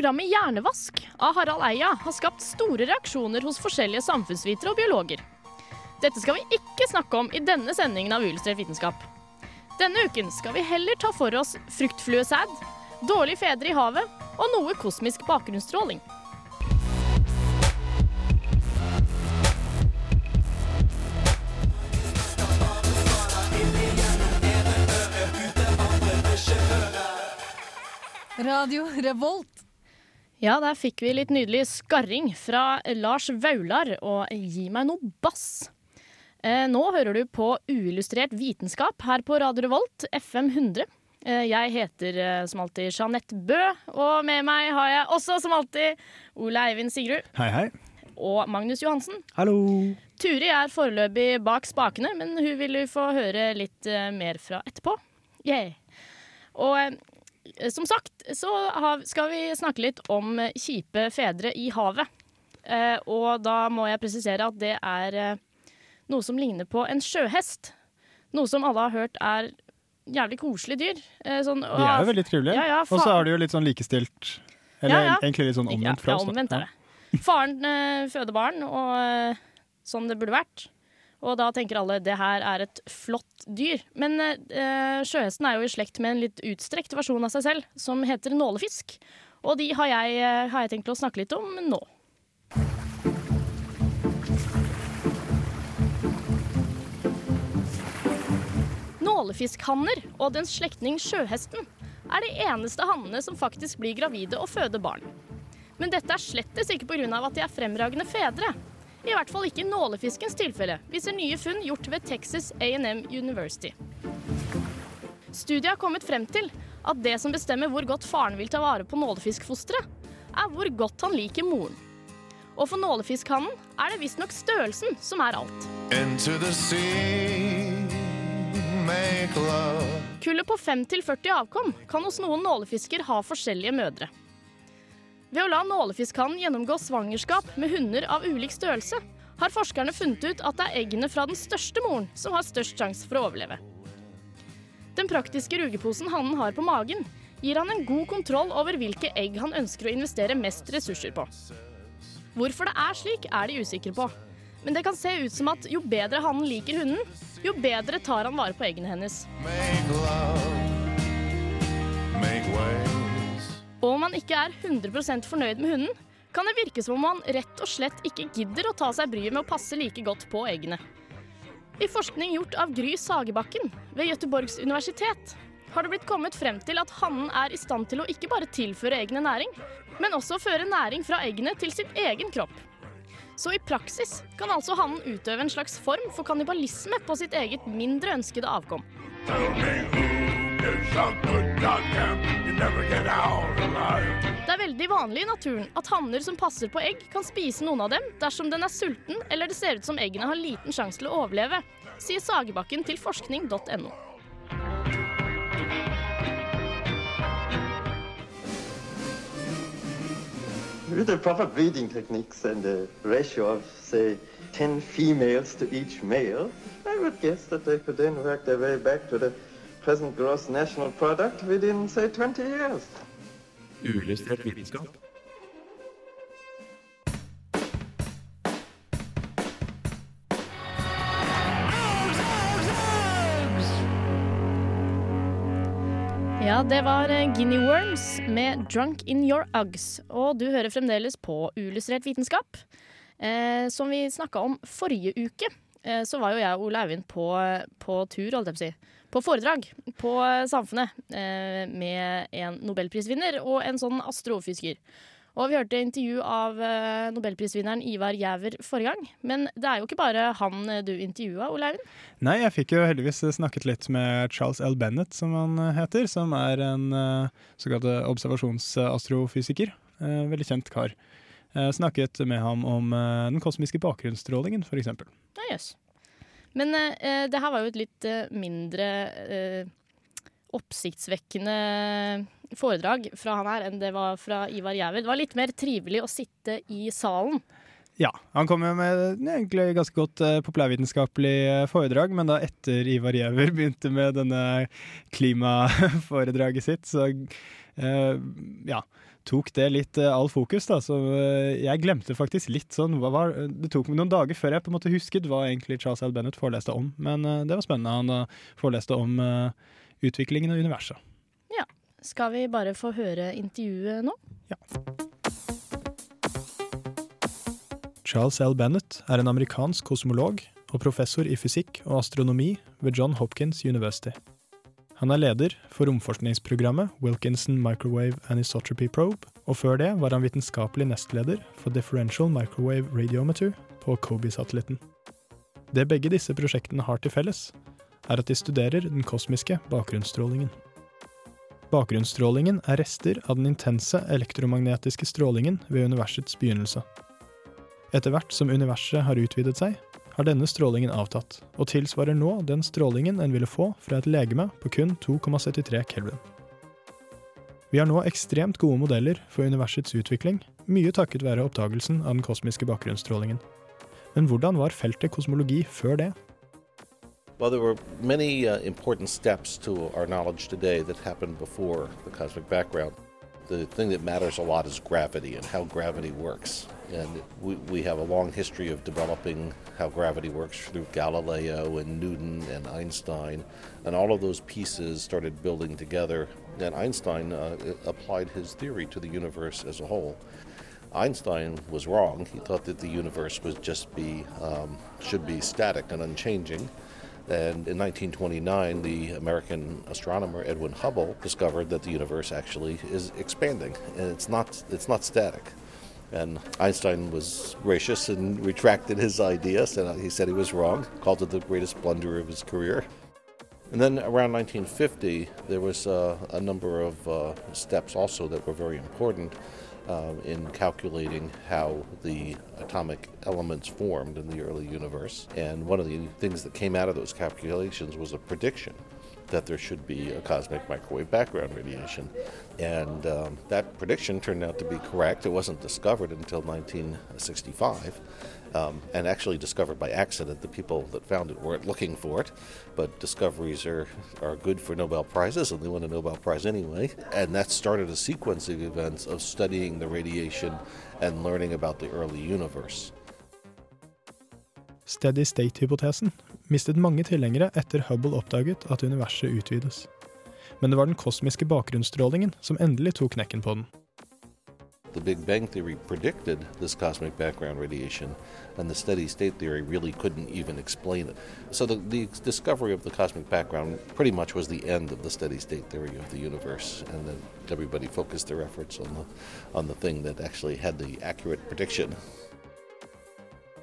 Programmet Hjernevask av Harald Eia har skapt store reaksjoner hos forskjellige samfunnsvitere og biologer. Dette skal vi ikke snakke om i denne sendingen av Uillustrert vitenskap. Denne uken skal vi heller ta for oss fruktfluesæd, dårlige fedre i havet og noe kosmisk bakgrunnsstråling. Radio Revolt. Ja, der fikk vi litt nydelig skarring fra Lars Vaular og Gi meg noe bass. Eh, nå hører du på Uillustrert vitenskap her på Radio Revolt, FM 100. Eh, jeg heter eh, som alltid Jeanette Bø, og med meg har jeg også som alltid Ole Eivind Sigrud Hei, hei. og Magnus Johansen. Hallo. Turi er foreløpig bak spakene, men hun vil du få høre litt eh, mer fra etterpå. Yeah. Og eh, som sagt så skal vi snakke litt om kjipe fedre i havet. Eh, og da må jeg presisere at det er eh, noe som ligner på en sjøhest. Noe som alle har hørt er jævlig koselig dyr. Eh, sånn, De er jo veldig trivelige. Ja, ja, og så er det jo litt sånn likestilt. Eller Ja, ja. egentlig litt sånn omvendt fra ja, oss. da. omvendt er det. Faren eh, føder barn, og eh, sånn det burde vært. Og da tenker alle det her er et flott dyr. Men eh, sjøhesten er jo i slekt med en litt utstrekt versjon av seg selv, som heter nålefisk. Og de har jeg, eh, har jeg tenkt å snakke litt om nå. Nålefiskhanner og dens slektning sjøhesten er de eneste hannene som faktisk blir gravide og føder barn. Men dette er slettes ikke pga. at de er fremragende fedre. I hvert fall ikke nålefiskens tilfelle, viser nye funn gjort ved Texas A&M University. Studiet har kommet frem til at det som bestemmer hvor godt faren vil ta vare på nålefiskfosteret, er hvor godt han liker moren. Og for nålefiskhannen er det visstnok størrelsen som er alt. Kullet på 5-40 avkom kan hos noen nålefisker ha forskjellige mødre. Ved å la nålefiskhannen gjennomgå svangerskap med hunder av ulik størrelse, har forskerne funnet ut at det er eggene fra den største moren som har størst sjanse for å overleve. Den praktiske rugeposen hannen har på magen, gir han en god kontroll over hvilke egg han ønsker å investere mest ressurser på. Hvorfor det er slik, er de usikre på. Men det kan se ut som at jo bedre hannen liker hunden, jo bedre tar han vare på eggene hennes. Make love, make waves. Og om man ikke er 100% fornøyd med hunden, kan det virke som om man rett og slett ikke gidder å ta seg bryet med å passe like godt på eggene. I forskning gjort av Gry Sagebakken ved Gøteborgs universitet har det blitt kommet frem til at hannen er i stand til å ikke bare tilføre eggene næring, men også føre næring fra eggene til sin egen kropp. Så i praksis kan altså hannen utøve en slags form for kannibalisme på sitt eget mindre ønskede avkom. Tell me Det er veldig vanlig i naturen at hanner som passer på egg, kan spise noen av dem dersom den er sulten eller det ser ut som eggene har liten sjanse til å overleve, sier Sagebakken til forskning.no. With the proper breeding techniques and a ratio of, say, 10 females to each male, I would guess that they could then work their way back to the present gross national product within, say, 20 years. Uillustrert vitenskap. Ja, det var eh, Guinea Worms med 'Drunk In Your Uggs'. Og du hører fremdeles på Uillustrert vitenskap. Eh, som vi snakka om forrige uke, så var jo jeg og Ole Eivind på, på tur, holdt jeg på å si. På foredrag på eh, Samfunnet eh, med en nobelprisvinner og en sånn astrofysiker. Og vi hørte intervju av eh, nobelprisvinneren Ivar Gjæver forrige gang. Men det er jo ikke bare han eh, du intervjua, Ole Eivind. Nei, jeg fikk jo heldigvis snakket litt med Charles L. Bennett, som han eh, heter. Som er en såkalt observasjonsastrofysiker. eh, veldig kjent kar. Jeg snakket med ham om eh, den kosmiske bakgrunnsstrålingen, f.eks. Jøss. Men eh, det her var jo et litt eh, mindre eh, oppsiktsvekkende foredrag fra han her enn det var fra Ivar Gjæver. Det var litt mer trivelig å sitte i salen. Ja, han kom jo med egentlig ganske godt eh, populærvitenskapelig eh, foredrag, men da etter Ivar Giæver begynte med denne klimaforedraget sitt, så eh, ja, tok det litt eh, all fokus, da. Så eh, jeg glemte faktisk litt sånn var Det tok meg noen dager før jeg på en måte husket hva egentlig Charles L. Bennett foreleste om, men eh, det var spennende. Han foreleste om eh, utviklingen av universet. Ja. Skal vi bare få høre intervjuet nå? Ja. Charles L. Bennett er en amerikansk kosmolog og professor i fysikk og astronomi ved John Hopkins University. Han er leder for romforskningsprogrammet Wilkinson Microwave Anisotropy Probe, og før det var han vitenskapelig nestleder for Differential Microwave Radiometer på Kobi-satellitten. Det begge disse prosjektene har til felles, er at de studerer den kosmiske bakgrunnsstrålingen. Bakgrunnsstrålingen er rester av den intense elektromagnetiske strålingen ved universets begynnelse. Etter hvert som universet har utvidet seg, har denne strålingen avtatt, og tilsvarer nå den strålingen en ville få fra et legeme på kun 2,73 kelvin. Vi har nå ekstremt gode modeller for universets utvikling, mye takket være oppdagelsen av den kosmiske bakgrunnsstrålingen. Men hvordan var feltet kosmologi før det? Well, there were many uh, important steps to our knowledge today that happened before the cosmic background. The thing that matters a lot is gravity and how gravity works. And we, we have a long history of developing how gravity works through Galileo and Newton and Einstein. And all of those pieces started building together. And Einstein uh, applied his theory to the universe as a whole. Einstein was wrong. He thought that the universe would just be um, should be static and unchanging. And in 1929, the American astronomer Edwin Hubble discovered that the universe actually is expanding, and it's not it's not static. And Einstein was gracious and retracted his ideas, and he said he was wrong, called it the greatest blunder of his career. And then around 1950, there was uh, a number of uh, steps also that were very important um, in calculating how the atomic elements formed in the early universe. And one of the things that came out of those calculations was a prediction that there should be a cosmic microwave background radiation. And um, that prediction turned out to be correct. It wasn't discovered until 1965, um, and actually discovered by accident. The people that found it weren't looking for it, but discoveries are, are good for Nobel Prizes, and they won a Nobel Prize anyway. And that started a sequence of events of studying the radiation and learning about the early universe. Steady state-hypotesen mistet mange tilhengere etter Hubble oppdaget at universet utvides. Men det var den kosmiske bakgrunnsstrålingen som endelig tok knekken på den. The Big Bang Theory predicted this cosmic background radiation, and the steady state theory really couldn't even explain it. So, the, the discovery of the cosmic background pretty much was the end of the steady state theory of the universe, and then everybody focused their efforts on the, on the thing that actually had the accurate prediction.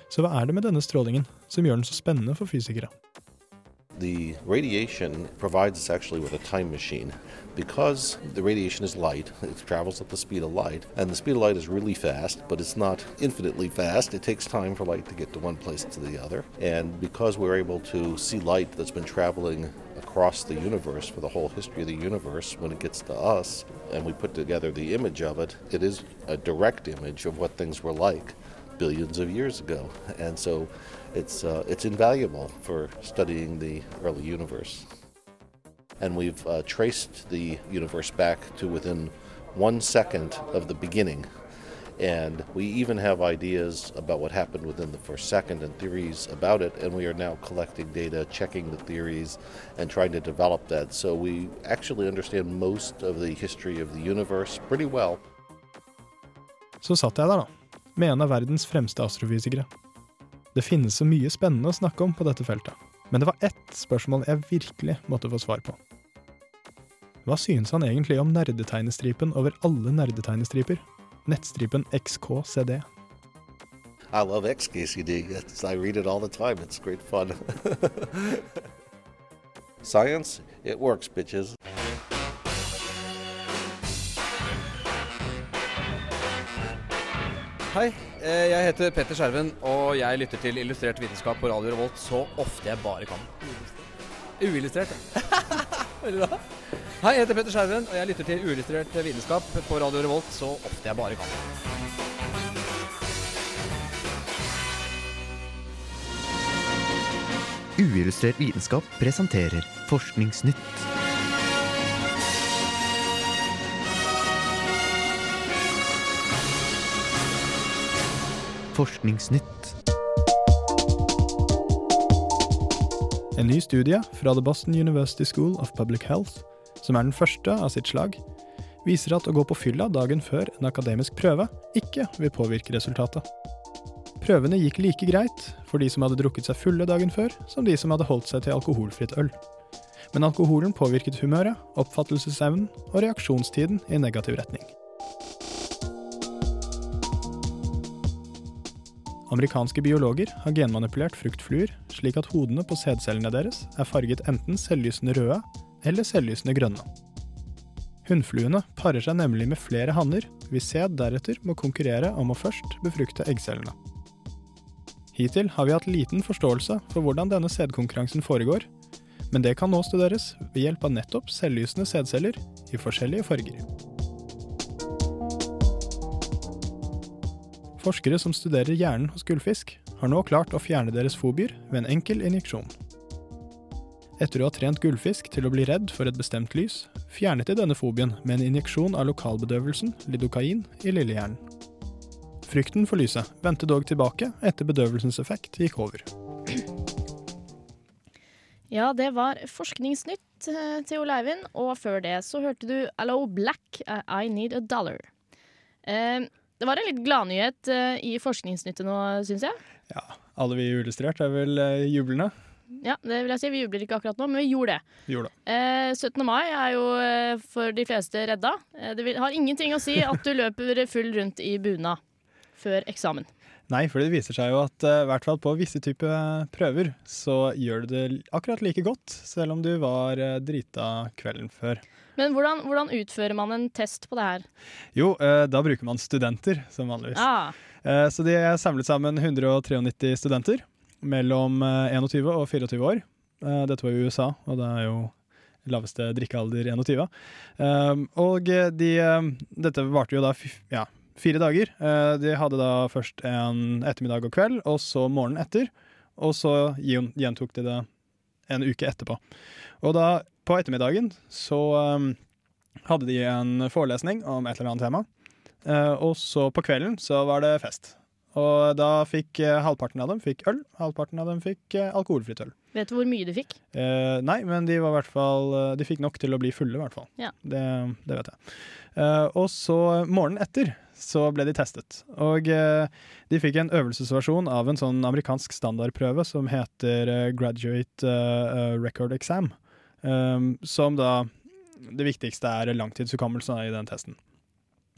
Så hva er det med denne strålingen som gjør den så spennende for fysikere? The radiation provides us actually with a time machine. Because the radiation is light, it travels at the speed of light, and the speed of light is really fast, but it's not infinitely fast. It takes time for light to get to one place to the other. And because we're able to see light that's been traveling across the universe for the whole history of the universe, when it gets to us and we put together the image of it, it is a direct image of what things were like billions of years ago. And so it's, uh, it's invaluable for studying the early universe. And we've uh, traced the universe back to within one second of the beginning. And we even have ideas about what happened within the first second and theories about it. And we are now collecting data, checking the theories, and trying to develop that. So we actually understand most of the history of the universe pretty well. Så satt jeg der, da, med en av verdens fremste astrofysikere. Det finnes så mye spennende å snakke om på dette feltet, men det var ett spørsmål jeg virkelig måtte få svar på. Hva synes han egentlig om nerdetegnestripen over alle nerdetegnestriper? Nettstripen XKCD. I love XKCD. It's, I read it all the time. It's great fun. Science, it works, bitches. Hei, eh, jeg heter Petter Skjerven, og jeg lytter til Illustrert vitenskap på Radio Revolt så ofte jeg bare kan. Uillustrert. Veldig bra. Hei, jeg heter Petter Skjerven, og jeg lytter til Uillustrert vitenskap på Radio Revolt så ofte jeg bare kan. Uillustrert vitenskap presenterer Forskningsnytt. Forskningsnytt. En ny studie fra The Boston University School of Public Health, som er den første av sitt slag, viser at å gå på fylla dagen før en akademisk prøve ikke vil påvirke resultatet. Prøvene gikk like greit for de som hadde drukket seg fulle dagen før, som de som hadde holdt seg til alkoholfritt øl. Men alkoholen påvirket humøret, oppfattelsesevnen og reaksjonstiden i negativ retning. Amerikanske biologer har genmanipulert fruktfluer slik at hodene på sædcellene deres er farget enten selvlysende røde eller selvlysende grønne. Hunnfluene parer seg nemlig med flere hanner, hvis sæd deretter må konkurrere om å først befrukte eggcellene. Hittil har vi hatt liten forståelse for hvordan denne sædkonkurransen foregår, men det kan nå studeres ved hjelp av nettopp selvlysende sædceller i forskjellige farger. Forskere som studerer hjernen hos gullfisk, har nå klart å fjerne deres fobier ved en enkel injeksjon. Etter å ha trent gullfisk til å bli redd for et bestemt lys, fjernet de denne fobien med en injeksjon av lokalbedøvelsen lidokain i lillehjernen. Frykten for lyset vendte dog tilbake etter bedøvelsens effekt gikk over. Ja, det var Forskningsnytt eh, til Ole Eivind, og før det så hørte du Allo Black, I Need a Dollar. Eh, det var en litt gladnyhet uh, i Forskningsnyttet nå, syns jeg. Ja. Alle vi i Illustrert er vel uh, jublende? Ja, det vil jeg si. Vi jubler ikke akkurat nå, men vi gjorde det. Vi Gjorde det. Eh, 17. mai er jo eh, for de fleste redda. Eh, det vil, har ingenting å si at du løper full rundt i bunad før eksamen. Nei, for det viser seg jo at i hvert fall på visse typer prøver, så gjør du det akkurat like godt, selv om du var drita kvelden før. Men hvordan, hvordan utfører man en test på det her? Jo, eh, da bruker man studenter, som vanligvis. Ah, Eh, Så de er samlet sammen 193 studenter mellom eh, 21 og 24 år. Eh, Dette var i USA, og det er jo laveste drikkealder 21. Um, Og de, eh, dette varte jo da ja, fire dager. Eh, De hadde da først en ettermiddag og kveld, og så morgenen etter. Og så gjentok de det en uke etterpå. Og da, på ettermiddagen, så um, hadde de en forelesning om et eller annet tema. Uh, og så på kvelden så var det fest. Og da fikk eh, halvparten av dem fikk øl, halvparten av dem fikk eh, alkoholfritt øl. vet du hvor mye du fikk? Eh, nei, men de var i hvert fall eh, De fikk nok til å bli fulle, i hvert fall. Ja. Det, det vet jeg. Eh, og så morgenen etter så ble de testet. Og eh, de fikk en øvelsesversjon av en sånn amerikansk standardprøve som heter eh, Graduate eh, Record Exam. eh, som da Det viktigste er langtidshukommelsen i den testen.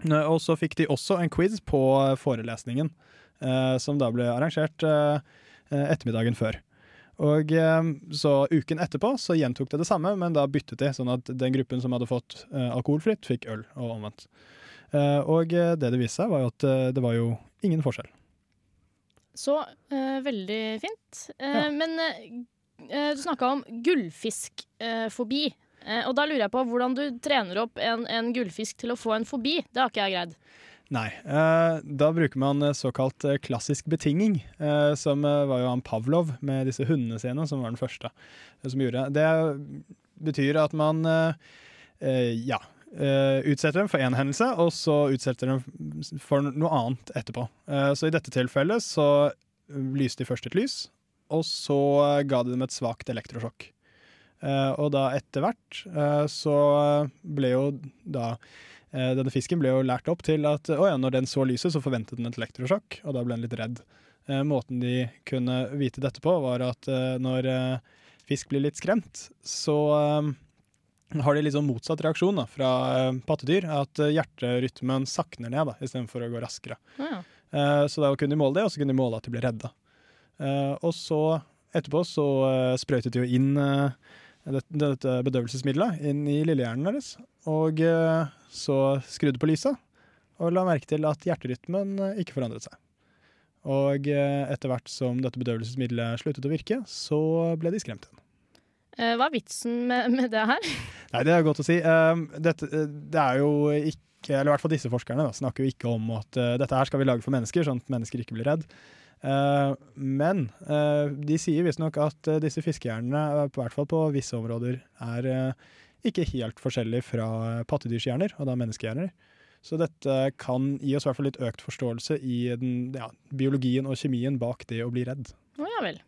Eh, Og så fikk de også en quiz på eh, forelesningen, eh, som da ble arrangert ettermiddagen før. Og Så uken etterpå så gjentok det det samme, men da byttet de, sånn at den gruppen som hadde fått alkoholfritt, fikk øl, og omvendt. Eh, og det det viste seg, var jo at det var jo ingen forskjell. Så eh, veldig fint. Eh, Men du snakka om gullfiskfobi. Eh, og da lurer jeg på hvordan du trener opp en, en gullfisk til å få en fobi. Det har ikke jeg greid. Nei. Eh, da bruker man eh, såkalt klassisk betinging, som var jo han Pavlov med disse hundene sine, som var den første som gjorde det. Betyr at man ja, utsetter dem for én hendelse, og så utsetter dem for noe annet etterpå. Så i dette tilfellet så lyste de først et lys, og så ga de dem et svakt elektrosjokk. Eh, og da etter hvert eh, så ble jo da eh, denne fisken ble jo lært opp til at å ja, når den så lyset, så forventet den et elektrosjokk, og da ble den litt redd. Eh, måten de kunne vite dette på, var at når fisk blir litt skremt, så har de sånn motsatt reaksjon da, fra pattedyr. At hjerterytmen sakner ned da, istedenfor å gå raskere. Ja. Eh, så da kunne de måle det, og så kunne de måle at de ble redda. Eh, og så etterpå så uh, sprøytet de jo inn dette, dette bedøvelsesmiddelet inn i lillehjernen deres. Og eh, så skrudde på lyset, og la merke til at hjerterytmen eh, ikke forandret seg. Og eh, etter hvert som dette bedøvelsesmiddelet sluttet å virke, så ble de skremt igjen. Hva er vitsen med, med det her? Nei, det er godt å si. Um, dette, det er jo ikke Eller i hvert fall disse forskerne da, snakker jo ikke om at dette her skal vi lage for mennesker, sånn at mennesker ikke blir redd. Uh, men uh, de sier visstnok at uh, disse fiskehjernene, i hvert fall på visse områder, er ikke helt forskjellige fra pattedyrshjerner, og da menneskehjerner. Så dette kan gi oss i hvert fall litt økt forståelse i den, ja, biologien og kjemien bak det å bli redd. Å ja vel.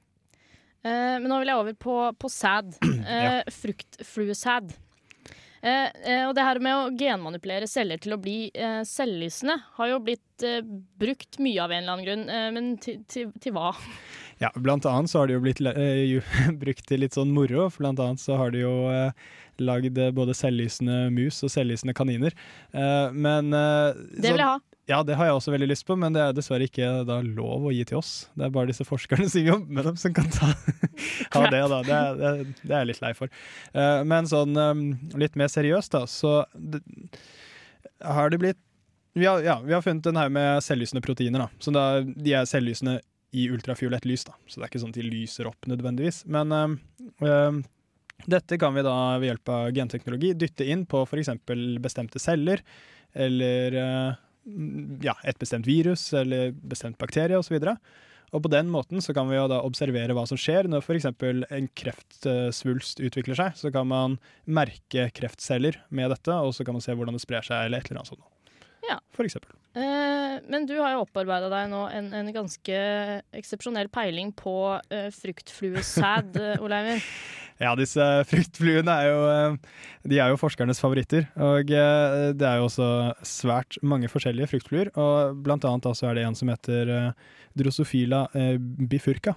Eh, men nå vil jeg over på, på sæd. Eh, Fruktfluesæd. Eh, eh, og det her med å genmanipulere celler til å bli eh, selvlysende har jo blitt eh, brukt mye av en eller annen grunn, men til, til, til hva? Ja, blant annet så har det jo blitt jo, brukt til litt sånn moro. for Blant annet så har de jo eh, lagd både selvlysende mus og selvlysende kaniner. Eh, men eh, Det vil jeg ha. Ja, det har jeg også veldig lyst på, men det er dessverre ikke da lov å gi til oss. Det er bare disse forskerne som jobber med dem som kan ta, ha det, da. Det, det, det er jeg litt lei for. Eh, men sånn eh, litt mer seriøst, da, så det, har det blitt vi har, ja, vi har funnet den her med selvlysende proteiner. da. Så da, de er selvlysende i ultrafiolett lys, da. så det er ikke sånn at de lyser opp nødvendigvis. Men eh, dette kan vi da ved hjelp av genteknologi dytte inn på f.eks. bestemte celler, eller eh, ja, et bestemt virus eller bestemt bakterie osv. Og på den måten så kan vi jo da observere hva som skjer når f.eks. en kreftsvulst utvikler seg. Så kan man merke kreftceller med dette, og så kan man se hvordan det sprer seg, eller et eller annet sånt. Ja. For eksempel. Eh, men du har jo opparbeida deg nå en, en ganske eksepsjonell peiling på uh, fruktfluesæd, uh, Oleiver. Ja, disse fruktfluene er jo, eh, de er jo forskernes favoritter. Og eh, det er jo også svært mange forskjellige fruktfluer. Og blant annet da så er det en som heter eh, Drosophila eh, bifurca.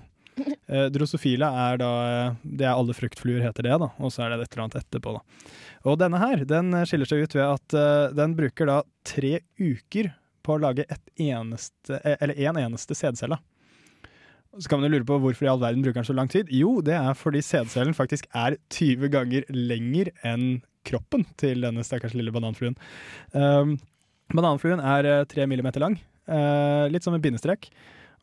Eh, Drosophila er da eh, Det er alle fruktfluer heter det, da. Og så er det et eller annet etterpå, da. Og denne her den skiller seg ut ved at eh, den bruker da tre uker på å lage et eneste, eh, eller en eneste sædcelle. Så kan man jo lure på hvorfor i all verden bruker den så lang tid. Jo, det er fordi sædcellen faktisk er 20 ganger lenger enn kroppen til denne stakkars lille bananfluen. Um, bananfluen er eh, tre millimeter lang, Uh, litt som en bindestrek.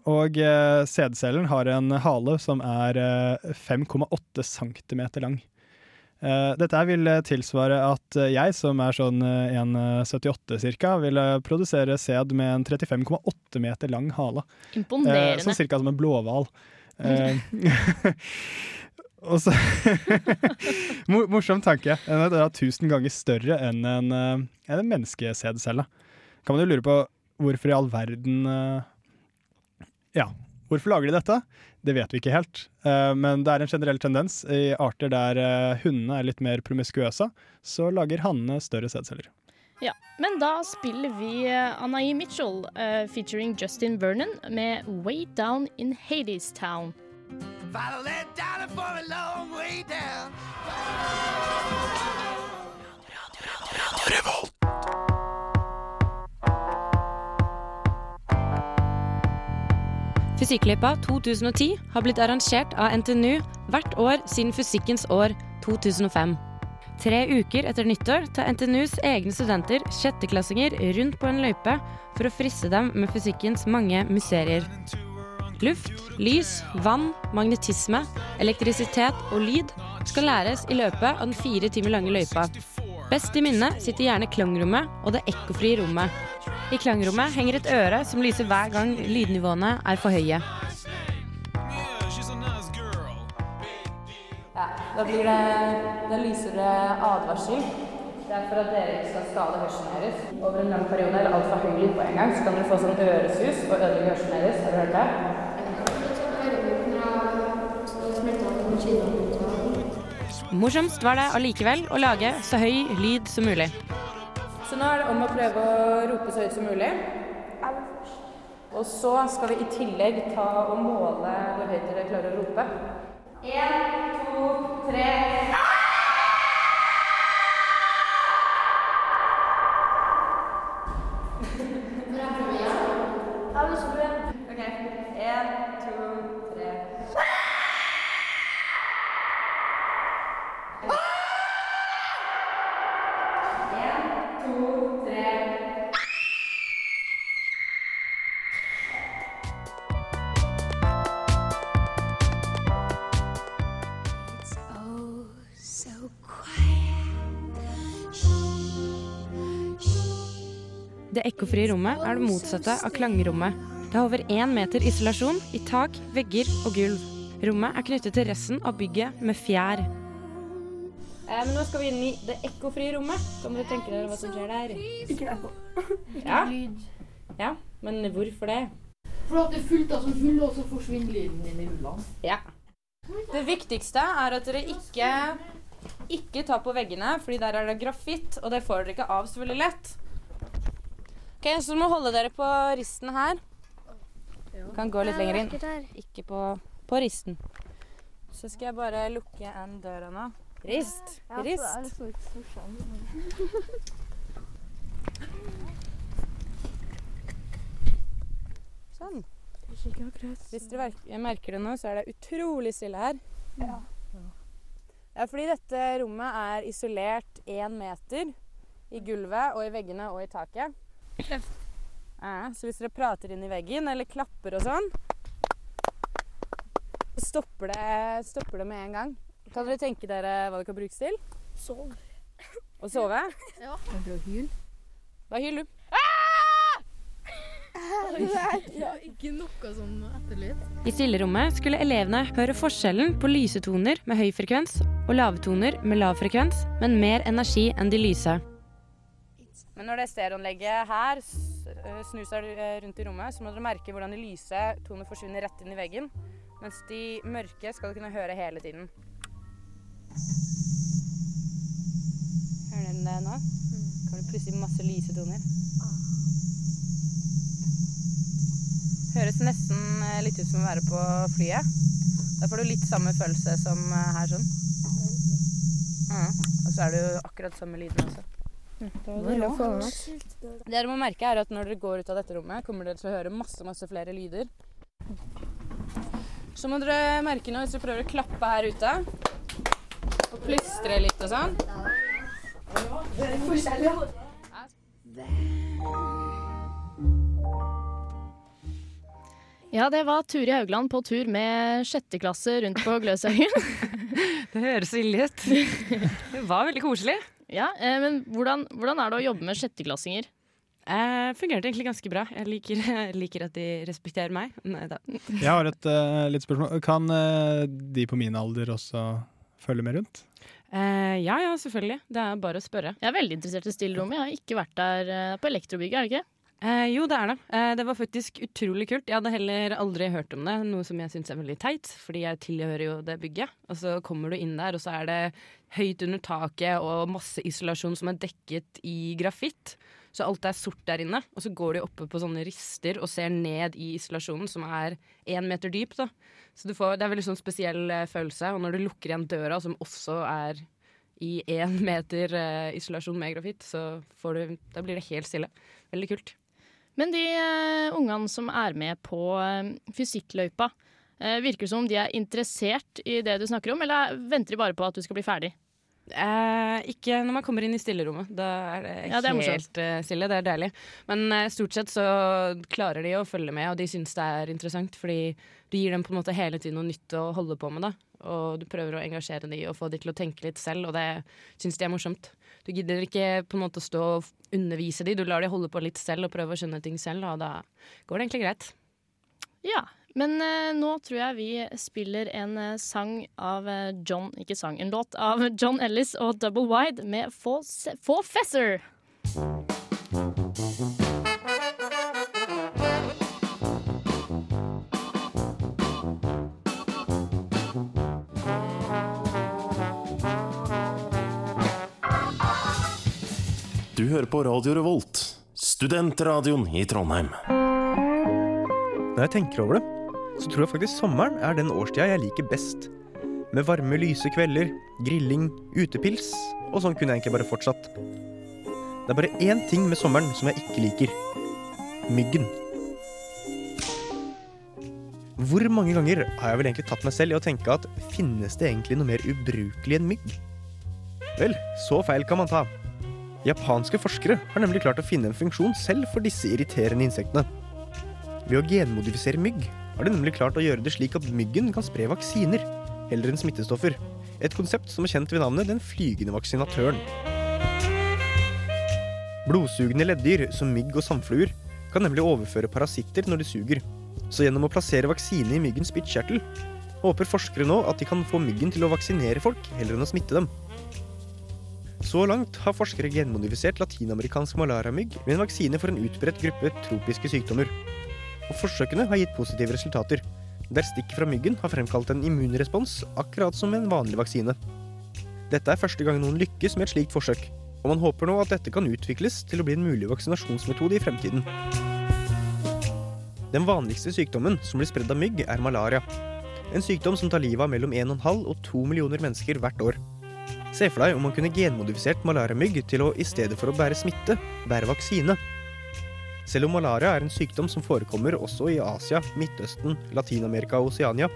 Og uh, sædcellen har en hale som er eh, 5,8 centimeter lang. Eh, dette vil eh, tilsvare at eh, jeg, som er sånn eh, 1,78 cirka, vil produsere sæd med en 35,8 meter lang hale. Imponerende. så cirka som en blåhval. Eh, og så Mo- Morsom tanke. Den er tusen ganger større enn en, eh, en menneskesædcelle. Kan man jo lure på hvorfor i all verden eh, Ja, hvorfor lager de dette? Det vet vi ikke helt. Eh, men det er en generell tendens. I arter der eh, hundene er litt mer promiskuøse, så lager hannene større sædceller. Ja, men da spiller vi uh, Anai Mitchell eh, featuring Justin Vernon med Way Down in Hades Town. Follow that dollar for a long way down. Fysikkløypa 2010 har blitt arrangert av NTNU hvert år siden fysikkens år 2005. Tre uker etter nyttår tar NTNUs egne studenter sjetteklassinger rundt på en løype for å friste dem med fysikkens mange mysterier. Luft, lys, vann, magnetisme, elektrisitet og lyd skal læres i løpet av den fire timer lange løypa. Best i minnet sitter gjerne klangrommet og det ekkofrie rommet. I klangrommet henger et øre som lyser hver gang lydnivåene er for høye. Da blir det Da lyser det advarsel. Det er for at dere ikke skal skade hørselen deres. Over en lang periode eller altfor høy lyd på en gang, så kan dere få sånn øresus og ødelegge hørselen deres. Har du hørt det? Morsomst var det allikevel å lage så høy lyd som mulig. Så nå er det om å prøve å rope så høyt som mulig. Og så skal vi i tillegg ta og måle hvor høyt dere klarer å rope. En, to, tre. Ok, Det ekkofrie rommet er det motsatte av klangrommet. Det har over én meter isolasjon i tak, vegger og gulv. Rommet er knyttet til resten av bygget med fjær. Eh, men nå skal vi inn i det ekkofrie rommet. Kan dere tenke dere hva som skjer der? Ikke ekko. Ja. Ja, men hvorfor det? For at det er fullt av sånn hull, og så forsvinner lyden inn i hullene. Ja. Det viktigste er at dere ikke ikke tar på veggene, fordi der er det grafitt, og det får dere ikke av så veldig lett. Ok, Så du må holde dere på risten her. Du kan gå litt lenger inn. Ikke på, på risten. Så skal jeg bare lukke en døra nå. Rist. Rist. Sånn. Hvis dere merker det nå, så er det utrolig stille her. Ja. Det er fordi dette rommet er isolert én meter i gulvet og i veggene og i taket. Ja, så hvis dere prater inn i veggen eller klapper og sånn, så stopper det, stopper det med en gang. Kan dere tenke dere hva det kan brukes til? Sove. Å sove? Ja. Kan du hyl? Da hyler du? ja, ikke noe sånn etterlyd. I stillerommet skulle elevene høre forskjellen på lysetoner med høy frekvens og lavtoner med lav frekvens, men mer energi enn de lyse. Men når det stereoanlegget her øh, snur seg øh, rundt i rommet, så må dere merke hvordan de lyse tonene forsvinner rett inn i veggen, mens de mørke skal du kunne høre hele tiden. Hører dere det nå? Kommer det plutselig masse lyse toner. Høres nesten øh, litt ut som å være på flyet. Da får du litt samme følelse som her sånn. Ja. Og så er det jo akkurat samme lyden også. Det dere må merke er at når dere går ut av dette rommet, kommer dere til å høre masse, masse flere lyder. Så må dere merke nå hvis dere prøver å klappe her ute og plystre litt og sånn. Ja, det var Turi Haugland på tur med sjette klasse rundt på Gløshaugen. Det høres ille ut. Det var veldig koselig. Ja, eh, men hvordan, hvordan er det å jobbe med sjetteklassinger? Eh, fungerte egentlig ganske bra. Jeg liker, liker at de respekterer meg. Nei da. Jeg har et uh, litt spørsmål. Kan uh, de på min alder også følge med rundt? Eh, ja ja, selvfølgelig. Det er bare å spørre. Jeg er veldig interessert i stillrommet. Jeg har ikke vært der uh, på Elektrobygget, er det ikke? Eh, jo, det er det. Eh, det var faktisk utrolig kult. Jeg hadde heller aldri hørt om det, noe som jeg syns er veldig teit, fordi jeg tilhører jo det bygget. Og så kommer du inn der, og så er det høyt under taket og masse isolasjon som er dekket i grafitt. Så alt er sort der inne. Og så går de oppe på sånne rister og ser ned i isolasjonen, som er én meter dyp. da. Så du får, det er veldig sånn spesiell eh, følelse. Og når du lukker igjen døra, som også er i én meter eh, isolasjon med grafitt, så du, da blir det helt stille. Veldig kult. Men de uh, ungene som er med på uh, fysikkløypa, eh, virker det som de er interessert i det du snakker om, eller venter de bare på at du skal bli ferdig? Eh, ikke når man kommer inn i stillerommet. Da er det, Ja, det er helt eh, stille. Det er deilig. Men eh, stort sett så klarer de å følge med, og de syns det er interessant. Fordi du gir dem på en måte hele tiden noe nytt å holde på med. da Og du prøver å engasjere dem og få dem til å tenke litt selv, og det syns de er morsomt. Du gidder ikke på en måte stå og undervise dem, du lar dem holde på litt selv og prøve å skjønne ting selv, og da går det egentlig greit. Ja, men eh, nå tror jeg vi spiller en eh, sang av eh, John Ikke sang, en låt av John Ellis og Double Wide med Fos- Professor. Du hører på Radio Revolt, studentradioen i Trondheim. Når jeg tenker over det, så tror jeg faktisk sommeren er den årstida jeg liker best. Med varme, lyse kvelder, grilling, utepils, og sånn kunne jeg egentlig bare fortsatt. Det er bare én ting med sommeren som jeg ikke liker. Myggen. Hvor mange ganger har jeg vel egentlig tatt meg selv i å tenke at finnes det egentlig noe mer ubrukelig enn mygg? Vel, så feil kan man ta. Japanske forskere har nemlig klart å finne en funksjon selv for disse irriterende insektene. Ved å genmodifisere mygg har de nemlig klart å gjøre det slik at myggen kan spre vaksiner, heller enn smittestoffer. Et konsept som er kjent ved navnet den flygende vaksinatøren. Blodsugende leddyr, som mygg og sandfluer, kan nemlig overføre parasitter når de suger. Så gjennom å plassere vaksine i myggens spyttkjertel, håper forskere nå at de kan få myggen til å vaksinere folk heller enn å smitte dem. Så langt har forskere genmodifisert latinamerikansk malariamygg med en vaksine for en utbredt gruppe tropiske sykdommer. Og forsøkene har gitt positive resultater, der stikk fra myggen har fremkalt en immunrespons, akkurat som en vanlig vaksine. Dette er første gang noen lykkes med et slikt forsøk, og man håper nå at dette kan utvikles til å bli en mulig vaksinasjonsmetode i fremtiden. Den vanligste sykdommen som blir spredd av mygg, er malaria. En sykdom som tar livet av mellom 1,5 og 2 millioner mennesker hvert år. Se for deg om man kunne genmodifisert malariamygg til å i stedet for å bære smitte, bære vaksine. Selv om malaria er en sykdom som forekommer også i Asia, Midtøsten, Latin-Amerika og Oseania,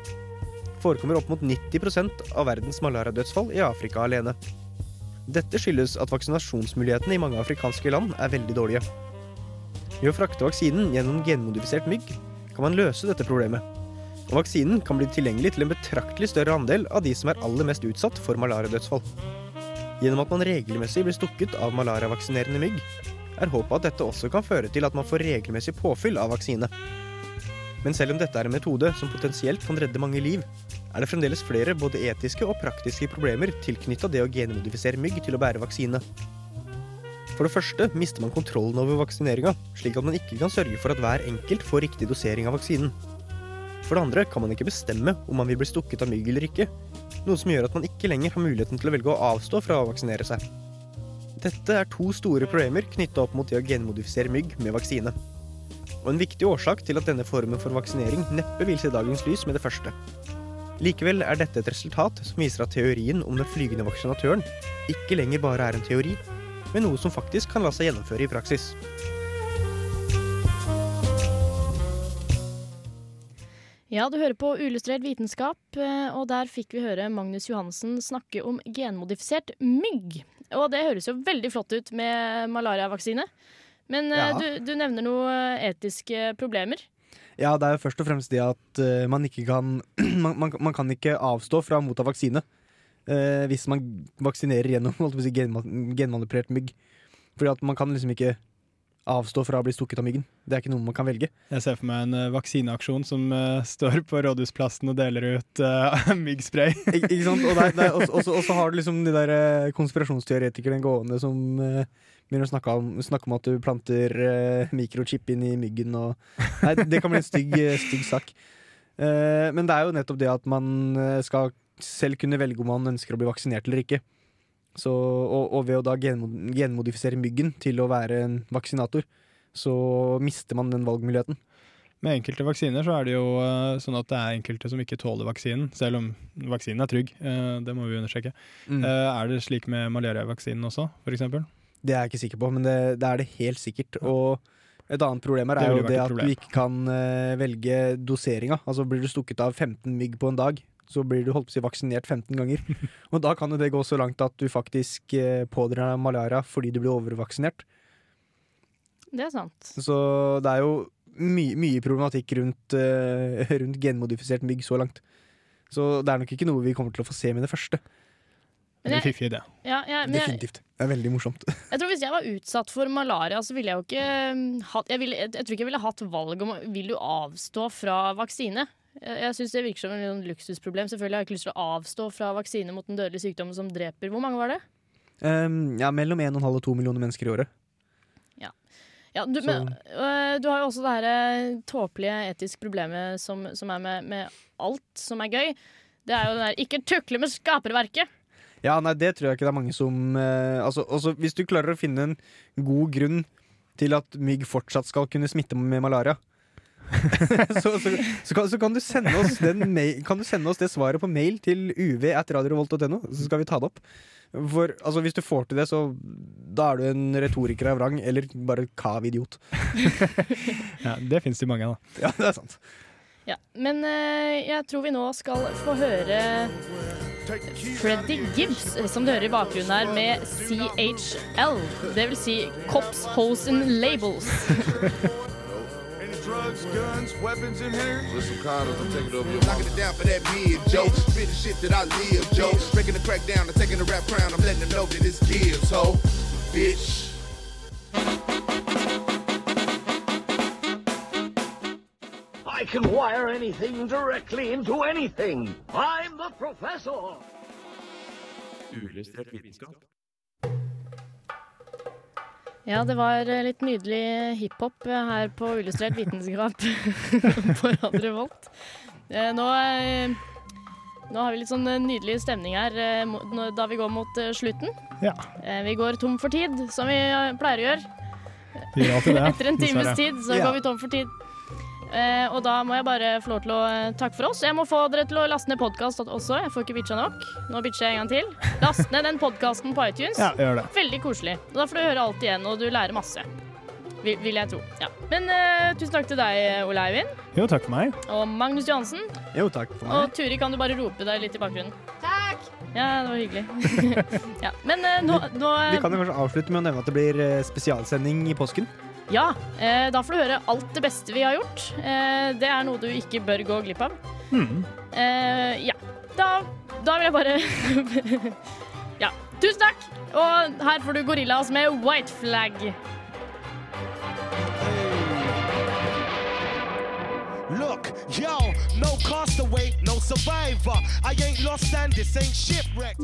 forekommer opp mot 90% av verdens malariadødsfall i Afrika alene. Dette skyldes at vaksinasjonsmulighetene i mange afrikanske land er veldig dårlige. Ved å frakte vaksinen gjennom genmodifisert mygg kan man løse dette problemet. Og vaksinen kan bli tilgjengelig til en betraktelig større andel av de som er aller mest utsatt for malariadødsfall. Gjennom at man regelmessig blir stukket av malariavaksinerende mygg, er håpet at dette også kan føre til at man får regelmessig påfyll av vaksine. Men selv om dette er en metode som potensielt kan redde mange liv, er det fremdeles flere både etiske og praktiske problemer tilknytta det å genmodifisere mygg til å bære vaksine. For det første mister man kontrollen over vaksineringa, slik at man ikke kan sørge for at hver enkelt får riktig dosering av vaksinen. For det andre kan man ikke bestemme om man vil bli stukket av mygg eller ikke, noe som gjør at man ikke lenger har muligheten til å velge å avstå fra å vaksinere seg. Dette er to store problemer knytta opp mot det å genmodifisere mygg med vaksine. Og en viktig årsak til at denne formen for vaksinering neppe vil se dagens lys med det første. Likevel er dette et resultat som viser at teorien om den flygende vaksinatøren ikke lenger bare er en teori, men noe som faktisk kan la seg gjennomføre i praksis. Ja, du hører på Uillustrert vitenskap, eh, og der fikk vi høre Magnus Johansen snakke om genmodifisert mygg. Og det høres jo veldig flott ut med malariavaksine. Men eh, Ja. du, du nevner noen etiske problemer. Ja, det er jo først og fremst det at eh, man ikke kan man, man, man kan ikke avstå fra å motta vaksine eh, hvis man vaksinerer gjennom si, genma, genmanipulert mygg. Fordi at man kan liksom ikke avstå fra å bli stukket av myggen. Det er ikke noe man kan velge. Jeg ser for meg en uh, vaksineaksjon som uh, står på Rådhusplassen og deler ut uh, myggspray. Ik ikke sant? Og, så- har du liksom de der uh, konspirasjonsteoretikerne gående som begynner å snakke om, snakke om at du planter mikrochip inn i myggen og Nei, det kan bli en stygg, stygg sak. Men det er jo nettopp det at man skal selv kunne velge om man ønsker å bli vaksinert eller ikke. Så, og, og ved å da genmodifisere myggen til å være en vaksinator, så mister man den valgmuligheten. Med enkelte vaksiner så er det jo eh, sånn at det er enkelte som ikke tåler vaksinen, selv om vaksinen er trygg. eh, det må vi understreke. Mm. Eh, er det slik med malariavaksinen også, eksempel? Det er jeg ikke sikker på, men det, det er det helt sikkert. Og et annet problem her er det jo det at problem. du ikke kan velge doseringa. Altså Blir du stukket av 15 mygg på en dag, så blir du holdt på å si vaksinert 15 ganger. og da kan jo det gå så langt at du faktisk uh, pådrar deg malaria fordi du blir overvaksinert. Det er sant. Så det er jo my mye problematikk rundt, uh, rundt genmodifisert mygg så langt. Så det er nok ikke noe vi kommer til å få se med det første. Men jeg- idé. Ja, ja, men Definitivt. Det er veldig morsomt. jeg tror Hvis jeg var utsatt for malaria, så ville jeg jo ikke um, hatt jeg, ville, jeg, jeg tror ikke jeg ville hatt valg om Vil du avstå fra vaksine. Jeg, jeg synes Det virker som en sånn luksusproblem. Selvfølgelig har jeg ikke lyst til å avstå fra vaksine mot den dødelige sykdommen som dreper Hvor mange var det? Um, ja, mellom 1,5 og 2 millioner mennesker i året. Ja. Ja, du, men, øh, du har jo også det her øh, tåpelige etiske problemet som, som er med, med alt som er gøy. Det er jo den der 'ikke tukle med skaperverket'. Ja, nei, det tror jeg ikke det er mange som eh, altså, også, Hvis du klarer å finne en god grunn til at mygg fortsatt skal kunne smitte med malaria, så, så, så, kan, så kan, du sende oss den mail, kan du sende oss det svaret på mail til uv.radiorevolt.no, så skal vi ta det opp. For altså, Hvis du får til det, så da er du en retoriker av rang, eller bare kav idiot. Ja, det fins det mange av, da. Ja, det er sant. Ja, men uh, jeg tror vi nå skal få høre Freddy Gibbs, eh, som du hører i bakgrunnen her, med CHL. Det vil si Cops, Hosen, Labels. drugs, guns, weapons in here. Listen, Connors, I'm taking over your mama. Knocking it down for that mid, Joe. the shit that I live, Joe. Breaking the crack down I'm taking the rap crown. I'm letting them know that it's gives, ho. Bitch. I can wire anything directly into anything. I'm the professor. Uillustrert vitenskap. Ja, det var eh, litt nydelig hiphop eh, her på Illustrert vitenskap på Radio Revolt. Eh, Nå, nå har vi litt sånn nydelig stemning her da vi går mot slutten. Ja. Vi går tom for tid, som vi pleier å gjøre. Etter en times tid så Ja. går vi tom for tid. Eh, og da må jeg bare få lov til å eh, takke for oss. Jeg må få dere til å laste ned podkast også. Jeg får ikke bitcha nok. Nå bitcher jeg en gang til. Last ned den podkasten på iTunes. Ja, gjør det. Veldig koselig. Og da får du høre alt igjen, og du lærer masse. Vil, vil jeg tro. Ja. Men uh, tusen takk til deg, Ole Eivind. Jo, takk for meg. Og Magnus Johansen. Jo, takk for Og Turi, kan du bare rope deg litt i bakgrunnen? Takk! Ja, det var hyggelig. ja. Men uh, nå, nå Vi kan jo kanskje avslutte med å nevne at det blir spesialsending i påsken. Ja, eh, da får du høre alt det beste vi har gjort. Eh, det er noe du ikke bør gå glipp av. Mm. Eh, ja, da, da vil jeg bare Ja, tusen takk! Og her får du Gorillas med White Flag. Look, yo, no castaway, no survivor. I ain't lost and this ain't shipwrecked.